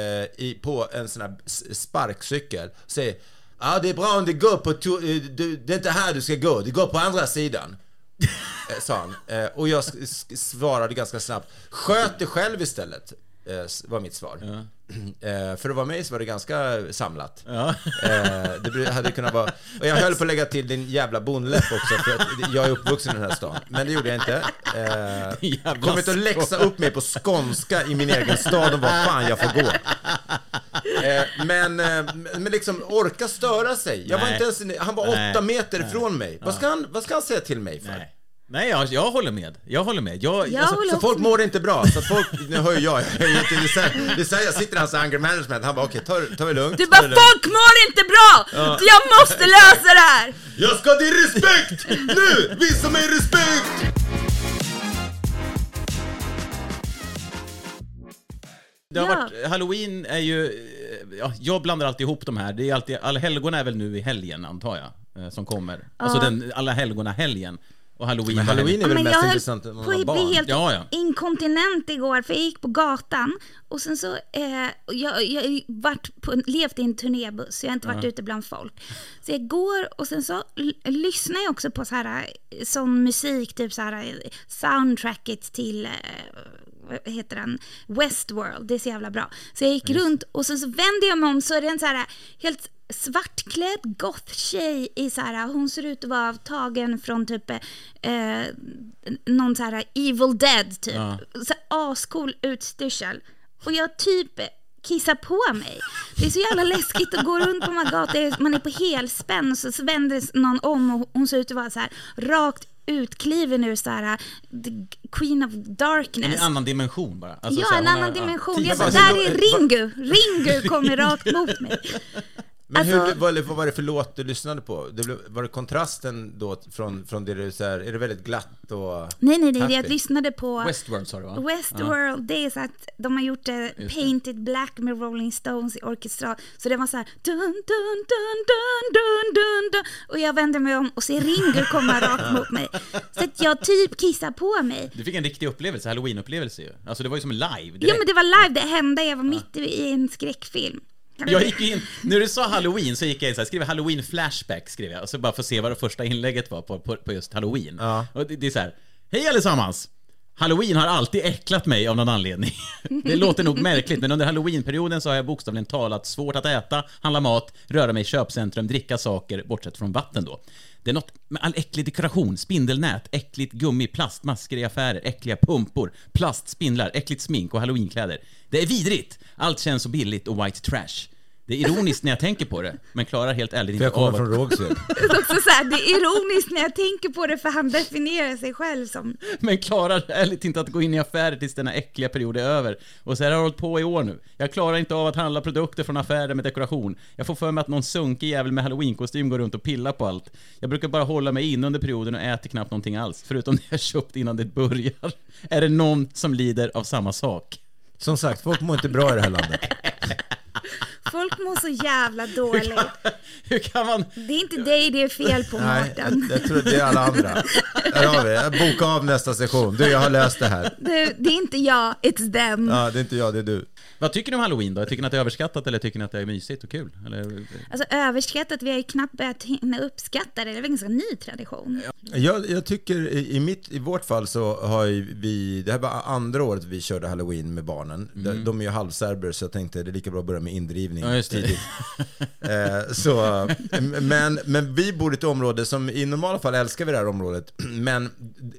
i, på en sån här sparkcykel och säger Ja, det är bra om det går på, to- eh, du, det är inte här du ska gå, det går på andra sidan. Eh, sa han. Eh, och jag s- s- svarade ganska snabbt. Sköt dig själv istället. Eh, var mitt svar. Eh, för att vara mig så var det ganska samlat. Ja. Eh, det hade kunnat vara... Och jag höll på att lägga till din jävla bonläpp också, för att jag är uppvuxen i den här stan. Men det gjorde jag inte. Eh, kom inte att läxa upp mig på skånska i min egen stad och vad fan jag får gå. Eh, men, eh, men liksom orka störa sig. Jag var inte ens, han var åtta meter ifrån mig. Vad ska, han, vad ska han säga till mig för? Nej, Nej jag, jag håller med. Jag håller med. Jag, Jag alltså, håller Så folk med. mår inte bra, så folk, nu hör ju jag, jag, är inte, det, är det är jag sitter i hans anger management, han bara okej, ta, ta det lugnt. Du bara, lugnt. folk mår inte bra! Så jag måste lösa det här! Jag ska ha din respekt! Nu! Visa mig respekt! Det har Ja. varit, Halloween är ju, eh, ja, jag blandar alltid ihop de här. Det är alltid, alla helgona är väl nu i helgen antar jag, eh, som kommer. Alltså den, alla helgona helgen Och halloween Men halloween är väl Men mest jag höll intressant när man på var barn? bli helt Ja, ja. inkontinent igår för jag gick på gatan och sen så, eh, jag, jag har ju varit på, levt i en turnébuss så jag har inte varit ute bland folk. Så jag går och sen så lyssnar jag också på så här, eh, sån musik, typ så här eh, soundtracket till eh, vad heter den? Westworld, det är så jävla bra. Så jag gick runt och sen så vände jag mig om så är det en så här helt svartklädd goth-tjej i så här, hon ser ut att vara tagen från typ eh, någon så här evil dead typ. Ja. Så ascool utstyrsel. Och jag typ kissar på mig. Det är så jävla läskigt att gå runt på de här gatorna, man är på helspänn och så, vänder någon om och hon ser ut att vara så här rakt utkliven ur så här Queen of Darkness. En annan dimension bara. Alltså, ja, här, en annan ja, dimension. tid- jag bara, där är Ringu. Ringu kommer rakt mot mig. Men Alltså- hur, vad, vad var det för låt du lyssnade på? Det blev, var det kontrasten då från, från det du så här, är det väldigt glatt och... Nej, nej, nej, jag Happy. lyssnade på Westworld sa du va? Westworld. Det är så att de har gjort det Painted Black med Rolling Stones i orkestral. Så det var så här dun, dun, dun, dun, dun, dun, dun. Och jag vände mig om och ser Ringu komma rakt mot mig. Så att jag typ kissar på mig. Du fick en riktig upplevelse, halloween-upplevelse ju. Alltså det var ju som live direkt. Ja, men det var live. Det hände. Jag var mitt i en skräckfilm. Jag gick in, när du sa halloween så gick jag in så här, skrev halloween flashback skrev jag, och så bara för att se vad det första inlägget var på, på, på just halloween. Ja. Och det, det är så här, hej allesammans! Halloween har alltid äcklat mig av någon anledning. Det låter nog märkligt, men under halloweenperioden så har jag bokstavligen talat svårt att äta, handla mat, röra mig i köpcentrum, dricka saker, bortsett från vatten då. Det är något med all äcklig dekoration, spindelnät, äckligt gummi, plastmasker i affärer, äckliga pumpor, plastspindlar, äckligt smink och halloweenkläder. Det är vidrigt! Allt känns så billigt och white trash. Det är ironiskt när jag tänker på det, men klarar helt ärligt För inte jag av kommer att... från Rågsved. Det är också så här, det är ironiskt när jag tänker på det för han definierar sig själv som Men klarar ärligt inte att gå in i affärer tills denna äckliga period är över. Och så här har jag hållit på i år nu. Jag klarar inte av att handla produkter från affärer med dekoration. Jag får för mig att någon sunkig jävel med halloweenkostym går runt och pillar på allt. Jag brukar bara hålla mig in under perioden och äter knappt någonting alls, förutom det jag köpt innan det börjar. Är det någon som lider av samma sak? Som sagt, folk mår inte bra i det här landet. Folk mår så jävla dåligt. Hur kan man... Det är inte dig det är fel på Nej, Mårten. jag, jag tror det är alla andra. Där har vi det. Boka av nästa session. Du, jag har löst det här. Det, det är inte jag, it's them. Ja, det är inte jag, det är du. Vad tycker ni om halloween då? Tycker ni att det är överskattat eller tycker ni att det är mysigt och kul? Eller... Alltså överskattat, vi har ju knappt börjat hinna uppskatta det. Det är väl en ganska ny tradition. Jag, jag tycker i, i, mitt, i vårt fall så har ju vi, det här var andra året vi körde halloween med barnen. De, de är ju halvserber så jag tänkte det är lika bra att börja med indrivning Ja, tidigt. eh, så, men, men vi bor i ett område som i normala fall älskar vi det här området, men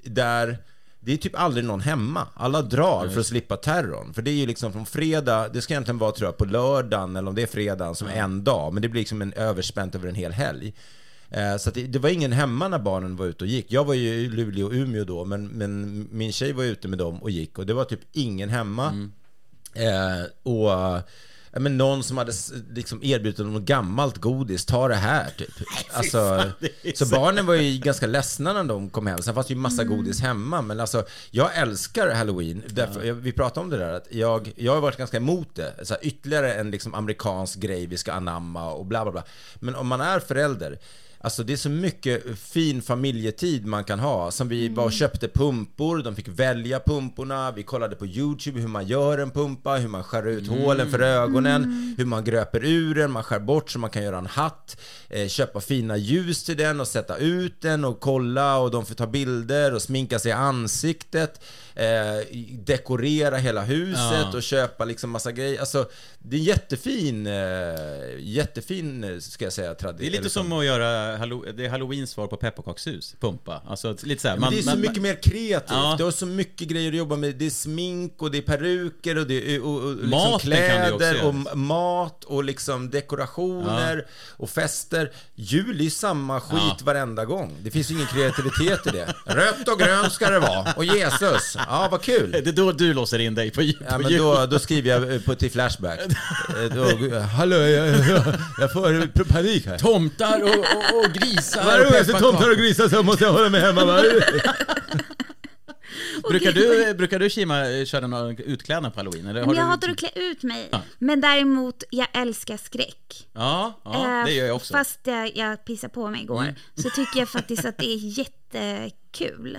där det är typ aldrig någon hemma. Alla drar för att slippa terrorn. För det är ju liksom från fredag, det ska egentligen vara tror jag på lördagen eller om det är fredagen som en dag. Men det blir liksom en överspänt över en hel helg. Eh, Så det, det var ingen hemma när barnen var ute och gick. Jag var ju i Luleå och Umeå då, men, men min tjej var ute med dem och gick. Och det var typ ingen hemma. Eh, och men någon som hade liksom erbjudit dem gammalt godis, ta det här typ. Alltså, så barnen var ju ganska ledsna när de kom hem. Sen fanns det ju massa godis hemma. Men alltså, jag älskar halloween. Därför, jag- Vi pratade om det där, att jag, jag har varit ganska emot det. Så här, ytterligare en liksom amerikansk grej vi ska anamma och bla bla bla. Men om man är förälder, Alltså det är så mycket fin familjetid man kan ha. Som vi bara köpte pumpor, de fick välja pumporna, vi kollade på YouTube hur man gör en pumpa, hur man skär ut hålen för ögonen, hur man gröper ur den, man skär bort så man kan göra en hatt, eh, köpa fina ljus till den och sätta ut den och kolla och de får ta bilder och sminka sig i ansiktet, eh, dekorera hela huset Ja. och köpa liksom massa grejer. Alltså det är en jättefin, eh, jättefin eh, ska jag säga tradition. Det är lite som att göra det är halloweens svar på pepparkakshus, pumpa. Alltså lite så här, Men det är så man- mycket mer kreativt. Ja. Du har så mycket grejer att jobba med. Det är smink och det är peruker och det är och, och liksom Maten kläder göra. och mat och liksom dekorationer och fester. Jul är samma skit Ja. varenda gång. Det finns ju ingen kreativitet i det. Rött och grönt ska det vara. Och Jesus. Ja, vad kul. Det är då du låser in dig på, på Ja, men jul. då, då skriver jag eh, på, till Flashback. Eh, Då, Hallå, jag, jag, får panik här. Tomtar och, och, och grisar Varje gång jag ser tomtar och grisar så måste jag hålla mig hemma. Brukar du, brukar du Kima köra någon utklädnad på halloween? Eller har jag du... hatar att klä ut mig. Ja. Men däremot, jag älskar skräck. Ja, ja det Eh, gör jag också. Fast jag, jag pissade på mig igår, Mm. så tycker jag faktiskt att det är jättekul.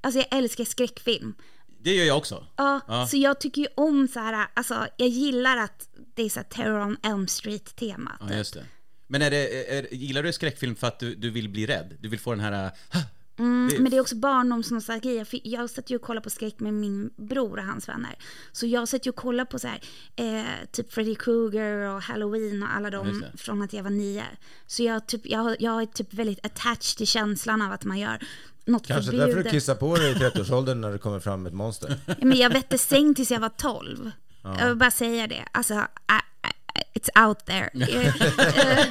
Alltså jag älskar skräckfilm. Det gör jag också. Ja, Ja. så jag tycker ju om så här, alltså jag gillar att det är så här Terror on Elm Street-temat. Ja, just det. Men är det, är, gillar du skräckfilm för att du, du vill bli rädd? Du vill få den här... äh, Mm, Det- Men det är också barndomsnostalgi. Jag, jag satt ju och kollade på skräck med min bror och hans vänner. Så jag satt ju och kollade på så här, eh, typ Freddy Krueger och Halloween och alla dem från att jag var nio. Så jag, typ, jag, jag är typ väldigt attached till känslan av att man gör något Kanske förbjudet. därför du kissar på dig i 30-årsåldern när det kommer fram ett monster. Ja, Men jag vette säng tills jag var 12. Jag vill bara säga det. Alltså, I, I, it's out there. Eh, eh,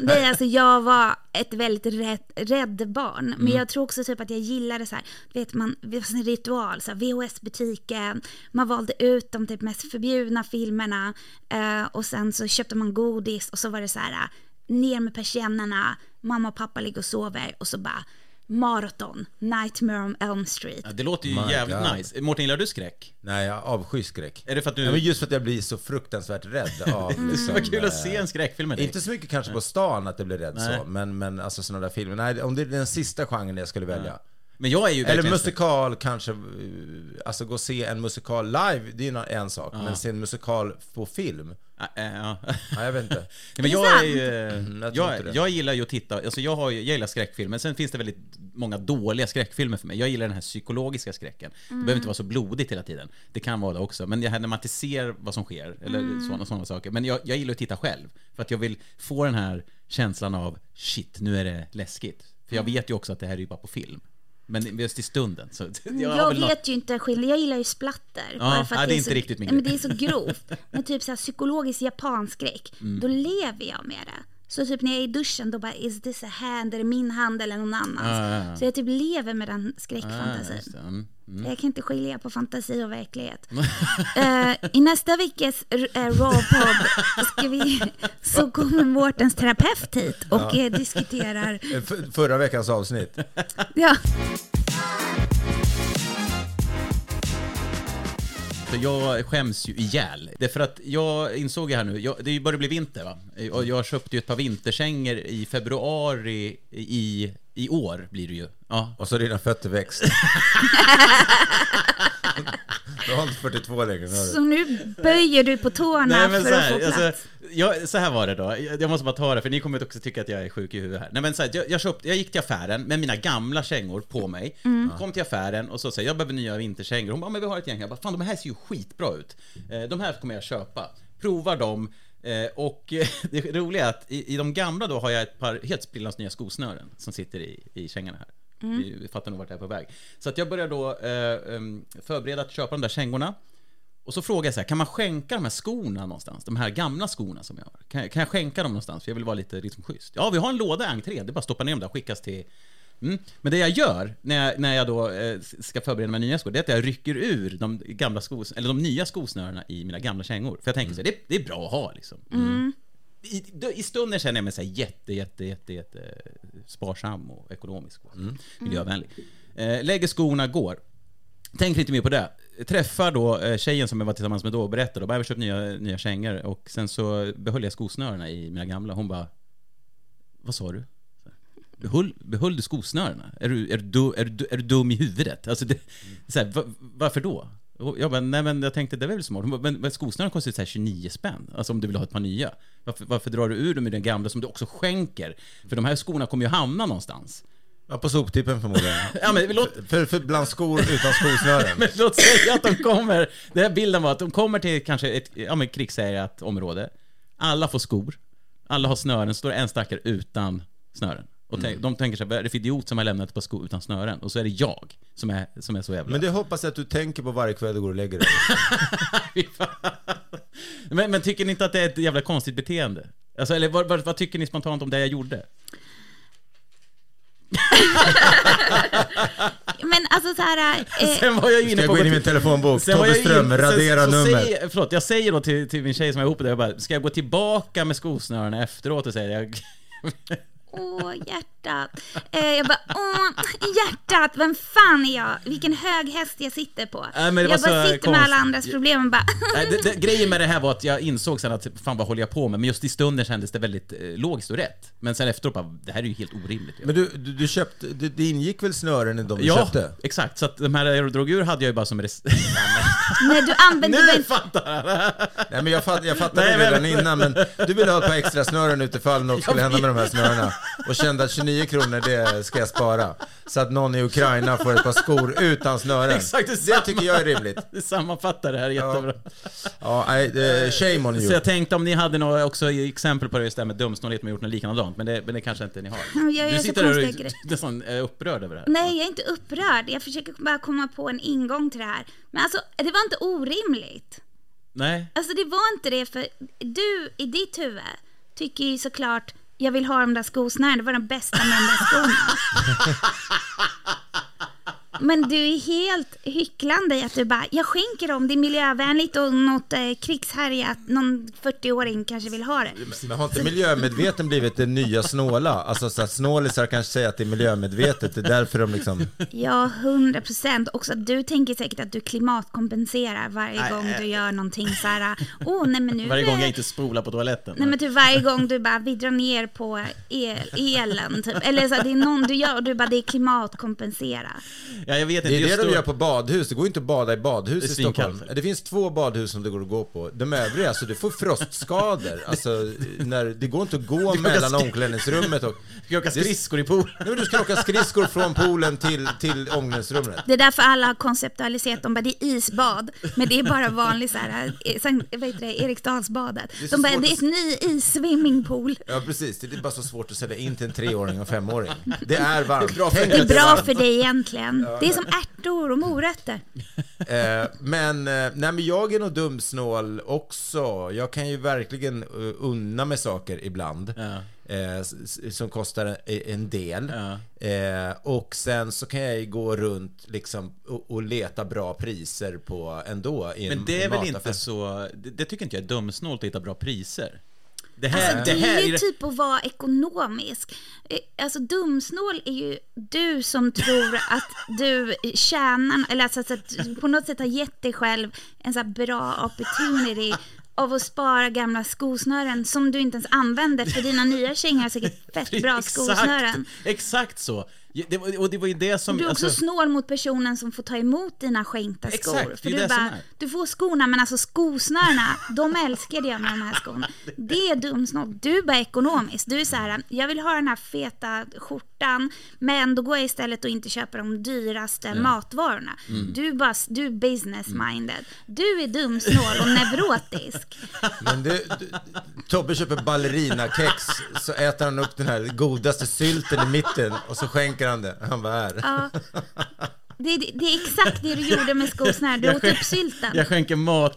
Nej, alltså jag var ett väldigt rädd, rädd barn. Men jag tror också typ att jag gillade så här, vet man, det var en ritual, så VHS-butiken, man valde ut de typ mest förbjudna filmerna eh, och sen så köpte man godis och så var det så här, ner med persiennerna, mamma och pappa ligger och sover och så bara maraton, Nightmare on Elm Street. Ja, det låter ju My jävligt God. nice. Mårten, gillar du skräck? Nej, jag avskyr skräck. Är det för att du... Ja, men just för att jag blir så fruktansvärt rädd av det liksom, var kul att eh, se en skräckfilm med dig. Inte så mycket kanske på stan att jag blir rädd Nej. så, men, men alltså sådana där filmer. Nej, om det är den sista genren jag skulle välja. Men jag är ju Eller musikal kanske, eh, alltså gå och se en musikal live, det är ju en sak. Men se en musikal på film, Ja, äh, ja. ja, jag vet inte. Men jag, är ju, Mm, jag jag, jag gillar ju att titta, alltså jag, har, jag gillar skräckfilmer, sen finns det väldigt många dåliga skräckfilmer för mig. Jag gillar den här psykologiska skräcken. Det behöver inte vara så blodigt hela tiden. Det kan vara det också, men det här när man inte ser vad som sker, eller sådana, sådana saker. Men jag, jag gillar att titta själv, för att jag vill få den här känslan av shit, nu är det läskigt. För jag vet ju också att det här är ju bara på film. Men just i stunden så... Jag, Jag vet något- ju inte skillnad, jag gillar ju splatter. Ja, för att ja, det är inte så, riktigt min ja, men grej. det är så grovt. Men typ så här, psykologisk japanskräck, Mm. då lever jag med det. Så typ när jag är i duschen, då bara is this a hand, är det min hand eller någon annans? Ja, ja, ja. Så jag typ lever med den Ah, skräckfantasin. det. Mm, mm. Jag kan inte skilja på fantasi och verklighet. Eh, I nästa veckas uh, Raw-podd ska vi, så kommer Mårtens terapeut hit och eh, diskuterar... Eh, f- Förra veckans avsnitt. Ja. För jag skäms ju ihjäl. Det är för att jag insåg ju här nu, jag, det börjar bli vinter va? Och jag köpte ju ett par vinterkängor i februari i, i år blir det ju. Ja. Och så har dina fötter växt. du har inte 42 längre. Så nu böjer du på tårna Nej, men för så att få här, plats. alltså, jag, så här var det då, jag, måste bara ta det för ni kommer också tycka att jag är sjuk i huvudet här. Nej men så här, jag, jag, köpte, jag gick till affären med mina gamla kängor på mig, kom till affären och så säger jag behöver nya vinterkängor. Hon bara, men vi har ett gäng. Jag bara, fan de här ser ju skitbra ut. Eh, de här kommer jag köpa. Provar dem. Eh, och det roliga är att i, i de gamla då har jag ett par helt sprillans nya skosnören som sitter i, i kängorna här. Vi, vi fattar nog vart jag är på väg. Så att jag börjar då eh, em, förbereda att köpa de där kängorna. Och så frågar jag så här, kan man skänka de här skorna någonstans? De här gamla skorna som jag har. Kan, kan jag skänka dem någonstans? För jag vill vara lite liksom schysst. Ja, vi har en låda i entrén. Det är bara att stoppa ner dem där och skickas till... Mm. Men det jag gör när jag, när jag då eh, ska förbereda mig nya skor, det är att jag rycker ur de gamla skos, eller de nya skosnörena i mina gamla kängor. För jag tänker så här, det, det är bra att ha liksom. I, I stunden känner jag mig så här jätte, jätte, jätte, jätte sparsam och ekonomisk och miljövänlig. Eh, lägger skorna, går. Tänker inte mer på det. Träffar då eh, tjejen som jag var tillsammans med då och berättar då, bara, jag har köpt nya, nya kängor och sen så behöll jag skosnörena i mina gamla. Hon bara, vad sa du? Behöll, behöll du skosnörena? Är du, är, du, är, du, är du dum i huvudet? Alltså det, så här, va, varför då? Och Jag bara, nej men jag tänkte det var väl smart. Bara, men, men skosnören kostar ju så 29 spänn. Alltså om du vill ha ett par nya. Varför, varför drar du ur dem i den gamla som du också skänker? För de här skorna kommer ju hamna någonstans. Ja, på soptippen förmodligen. Ja, men låt, För, för bland skor utan skosnören. men låt säga att de kommer, den här bilden var att de kommer till kanske ett ja, men krigshärjat område. Alla får skor, alla har snören, så står en stackare utan snören. Och tänk, de tänker sig, vad är det för idiot som har lämnat ett par skor utan snören? Och så är det jag som är, som är så jävla... Men det hoppas jag att du tänker på varje kväll du går och lägger dig. Men, men tycker ni inte att det är ett jävla konstigt beteende? Alltså, eller vad, vad, vad tycker ni spontant om det jag gjorde? Men alltså så här... Eh, Sen var jag ju Ska inne jag på... gå in i min telefonbok? Sen Tobbe jag Ström, in- radera så nummer. Säger, förlåt, jag säger då till, till min tjej som är ihop med det, jag bara, ska jag gå tillbaka med skosnörena efteråt och säga jag... Åh, hjärtat. Eh, jag bara, åh, hjärtat, vem fan är jag? Vilken hög häst jag sitter på. Det jag var bara sitter med alla andras problem och bara, Nej, det, det, grejen med det här var att jag insåg sen att fan vad håller jag på med? Men just i stunden kändes det väldigt eh, logiskt och rätt. Men sen efteråt bara, det här är ju helt orimligt. Men du, du, du köpte, det, det ingick väl snören i de du ja, köpte? exakt. Så att de här jag drog ur hade jag ju bara som res- nej du använder Nu väl... fattar jag! Nej men jag, fatt, jag fattade Nej, men- redan innan, men du ville ha ett par extra snören utifall något skulle hända med de här snörena. Och kände att 29 kronor, det ska jag spara. Så att någon i Ukraina får ett par skor utan snören. Exakt det tycker jag är rimligt. Du sammanfattar det här jättebra. Ja, nej, eh, shame on Så you. jag tänkte om ni hade några också exempel på det just det här med dumsnålhet med gjort något likadant, men det, men det kanske inte ni har. Jag du så sitter där och är nästan upprörd över det här. Nej, jag är inte upprörd. Jag försöker bara komma på en ingång till det här. Men alltså, det var inte orimligt. Nej. Alltså det var inte det, för du i ditt huvud tycker ju såklart jag vill ha de där skosnörena, det var de bästa med de där skorna. Men du är helt hycklande i att du bara, jag skänker dem, det är miljövänligt och något eh, krigshärjat, någon 40-åring kanske vill ha det. Men har inte miljömedveten blivit det nya snåla? Alltså så att snålisar kanske säger att det är miljömedvetet, det är därför de liksom... Ja, 100 procent. Också att du tänker säkert att du klimatkompenserar varje Nej, gång äh. du gör någonting så här, åh nej men nu... Varje gång eh, jag inte spolar på toaletten. Nej men typ varje gång du bara, vi drar ner på el, elen typ. Eller så här, det är någon du gör och du bara, det är klimatkompensera. Ja, jag vet inte. Det är det de då- gör på badhus, det går inte att bada i badhus Det är i Stockholm. Det finns två badhus som det går att gå på. De övriga, alltså du får frostskador. Alltså, när, det går inte att gå mellan skri- omklädningsrummet och... Ska jag åka skridskor i poolen? Nej, men du ska åka skridskor från poolen till, till omklädningsrummet. Det är därför alla har konceptualiserat, de bara, det är isbad. Men det är bara vanlig så här, eh, vad heter det, Eriksdalsbadet. är De bara, det är att- ett ny is-swimmingpool. Ja, precis. Det är bara så svårt att sälja in till en treåring och femåring. Det är varmt. bra för Det är bra för dig egentligen. Det är som ärtor och morötter. Eh, men, eh, nej, men jag är nog dumsnål också. Jag kan ju verkligen uh, unna mig saker ibland. Ja. Eh, som kostar en, en del. Ja. Eh, och sen så kan jag ju gå runt liksom och, och leta bra priser på ändå i en Men det är väl mataffär. inte så... Det, det tycker inte jag är dumsnålt att hitta bra priser. Det här, Alltså, det här är ju typ att vara ekonomisk. Eh, Alltså dumsnål är ju du som tror att du tjänar, eller alltså att på något sätt har gett dig själv en så här bra opportunity av att spara gamla skosnören som du inte ens använder för dina nya kängor har säkert fett bra skosnören. Exakt, exakt så. Det, var- och det var ju det som... Du är också alltså- snål mot personen som får ta emot dina skänkta skor. Exakt, det är för ju du det bara, är. du får skorna men alltså skosnörena, de älskade jag med de här skorna. Det är dumsnål. Du är bara ekonomisk. Du är så här, jag vill ha den här feta skjortan men då går jag istället och inte köper de dyraste matvarorna. Mm. Du, bara, du är business minded. Du är dumsnål och neurotisk. Men du, du, Tobbe köper ballerinakex, så äter han upp den här godaste sylten i mitten och så skänker han det. Han bara är. Ja. Det, är- det är exakt det du gjorde med skosnören. Du åt upp sylten. Jag skänker mat.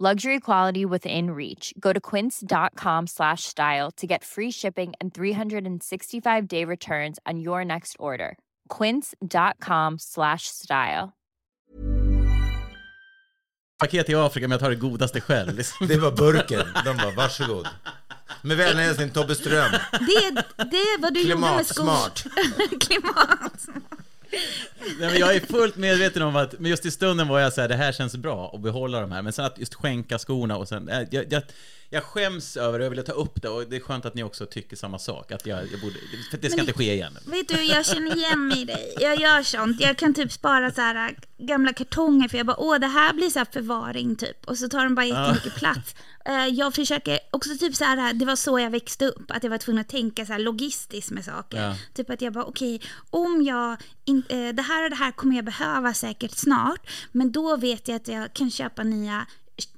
Luxury quality within reach. Go to quince.com slash style to get free shipping and 365 day returns on your next order. Quince.com slash style. Paket i Afrika, men jag tar det godaste själv. Liksom. Det var burken. De bara, varsågod. Med vänlig hälsning Tobbe Ström. Det, det är vad du gjorde med skor. Klimatsmart. Klimat. Nej, men jag är fullt medveten om att, men just i stunden var jag så här, det här känns bra att behålla de här, men sen att just skänka skorna och sen, eh, jag, jag, jag skäms över det, jag ville ta upp det och det är skönt att ni också tycker samma sak, att jag, jag borde, för det ska Men- inte ske igen. Vet du, jag känner igen mig i dig. Jag gör sånt. Jag kan typ spara så här äh, gamla kartonger för jag bara, åh det här blir så här förvaring typ. Och så tar de bara jättemycket plats. Eh, Jag försöker också typ så här, det var så jag växte upp, att jag var tvungen att tänka så här logistiskt med saker. Ja. Typ att jag bara, okej, om jag, in, eh, det här och det här kommer jag behöva säkert snart, men då vet jag att jag kan köpa nya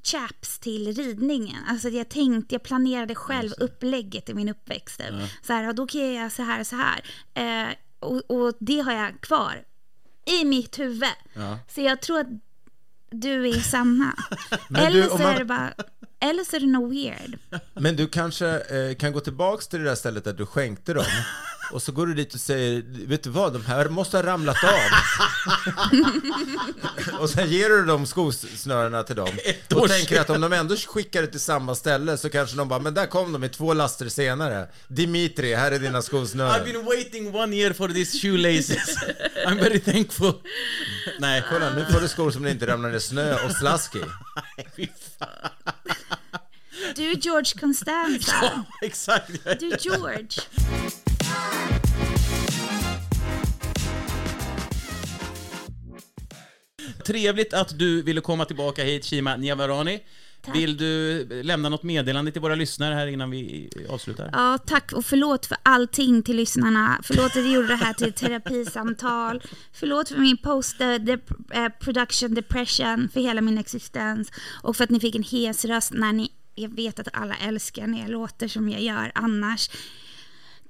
chaps till ridningen. Alltså jag tänkte, jag planerade själv upplägget i min uppväxt. Typ. Så här, då kan jag göra så här och så här. Eh, och, och det har jag kvar i mitt huvud. Ja. Så jag tror att du är samma. Eller du, så man- är det bara, eller så är det nog weird. Men du kanske eh, kan gå tillbaks till det där stället där du skänkte dem. Och så går du dit och säger, vet du vad, de här måste ha ramlat av. och sen ger du dem skosnörena till dem. Och tänker att om de ändå skickar det till samma ställe så kanske de bara, men där kom de i två laster senare. Dimitri, här är dina I've skosnören. been waiting one year for these shoelaces. I'm very thankful. Nej, Kolla, nu får du skor som det inte ramlar ner snö och slask i. Du är George Constanza. Ja, exakt. Du är George. Trevligt att du ville komma tillbaka hit, Shima Niavarani. Vill du lämna något meddelande till våra lyssnare här innan vi avslutar? Ja, tack och förlåt för allting till lyssnarna. Förlåt att jag gjorde det här till ett terapisamtal. Förlåt för min post-production depression, för hela min existens. Och för att ni fick en hes röst när ni, jag vet att alla älskar när jag låter som jag gör annars.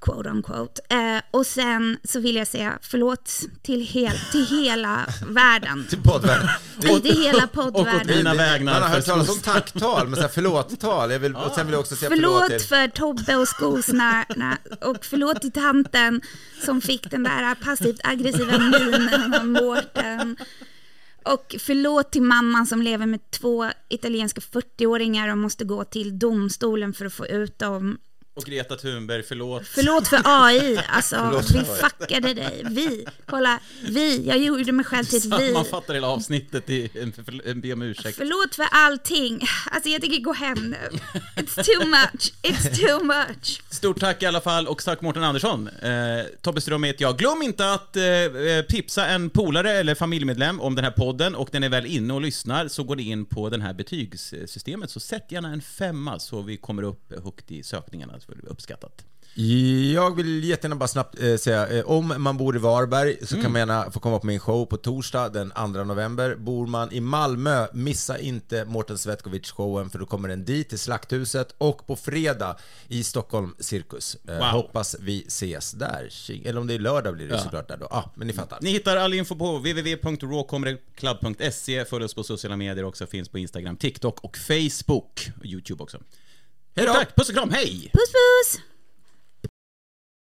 Quote on quote. Eh, och sen så vill jag säga förlåt till, hel, till hela världen. Till poddvärlden. Till, till hela Och åt poddvärlden. mina vägnar. Man har hört talas om tacktal, men så här förlåt-tal. Jag vill, och sen vill jag också säga förlåt, Förlåt till... för Tobbe och skosnörena och förlåt till tanten som fick den där passivt aggressiva minen av Mårten. Och förlåt till mamman som lever med två italienska 40-åringar och måste gå till domstolen för att få ut dem. Och Greta Thunberg, förlåt. Förlåt för AI, alltså Förlåt för vi fuckade dig. Vi, kolla, vi, jag gjorde mig själv till ett vi. Sammanfattar hela avsnittet i en, be om ursäkt. Förlåt för allting. Alltså jag tänker gå hem nu. It's too much, it's too much. Stort tack i alla fall och tack Mårten Andersson. Eh, Tobbe Ström heter jag. Glöm inte att eh, eh, tipsa en polare eller familjemedlem om den här podden och när ni är väl inne och lyssnar så går ni in på den här betygssystemet så sätt gärna en femma så vi kommer upp högt i sökningarna. Blir uppskattat. Jag vill jättegärna bara snabbt eh, säga, eh, om man bor i Varberg så kan man gärna få komma på min show på torsdag den 2 november. Bor man i Malmö, missa inte Mårten Svetkovic-showen för då kommer den dit till Slakthuset och på fredag i Stockholm Cirkus. Eh, Wow. Hoppas vi ses där. Eller om det är lördag blir det Ja. såklart där då. Ja, men ni fattar. Ni hittar all info på www.rawcomedyclub.se. Följ oss på sociala medier också, finns på Instagram, TikTok och Facebook. Och YouTube också. Hej då! Tack, puss och kram, hej! Puss puss!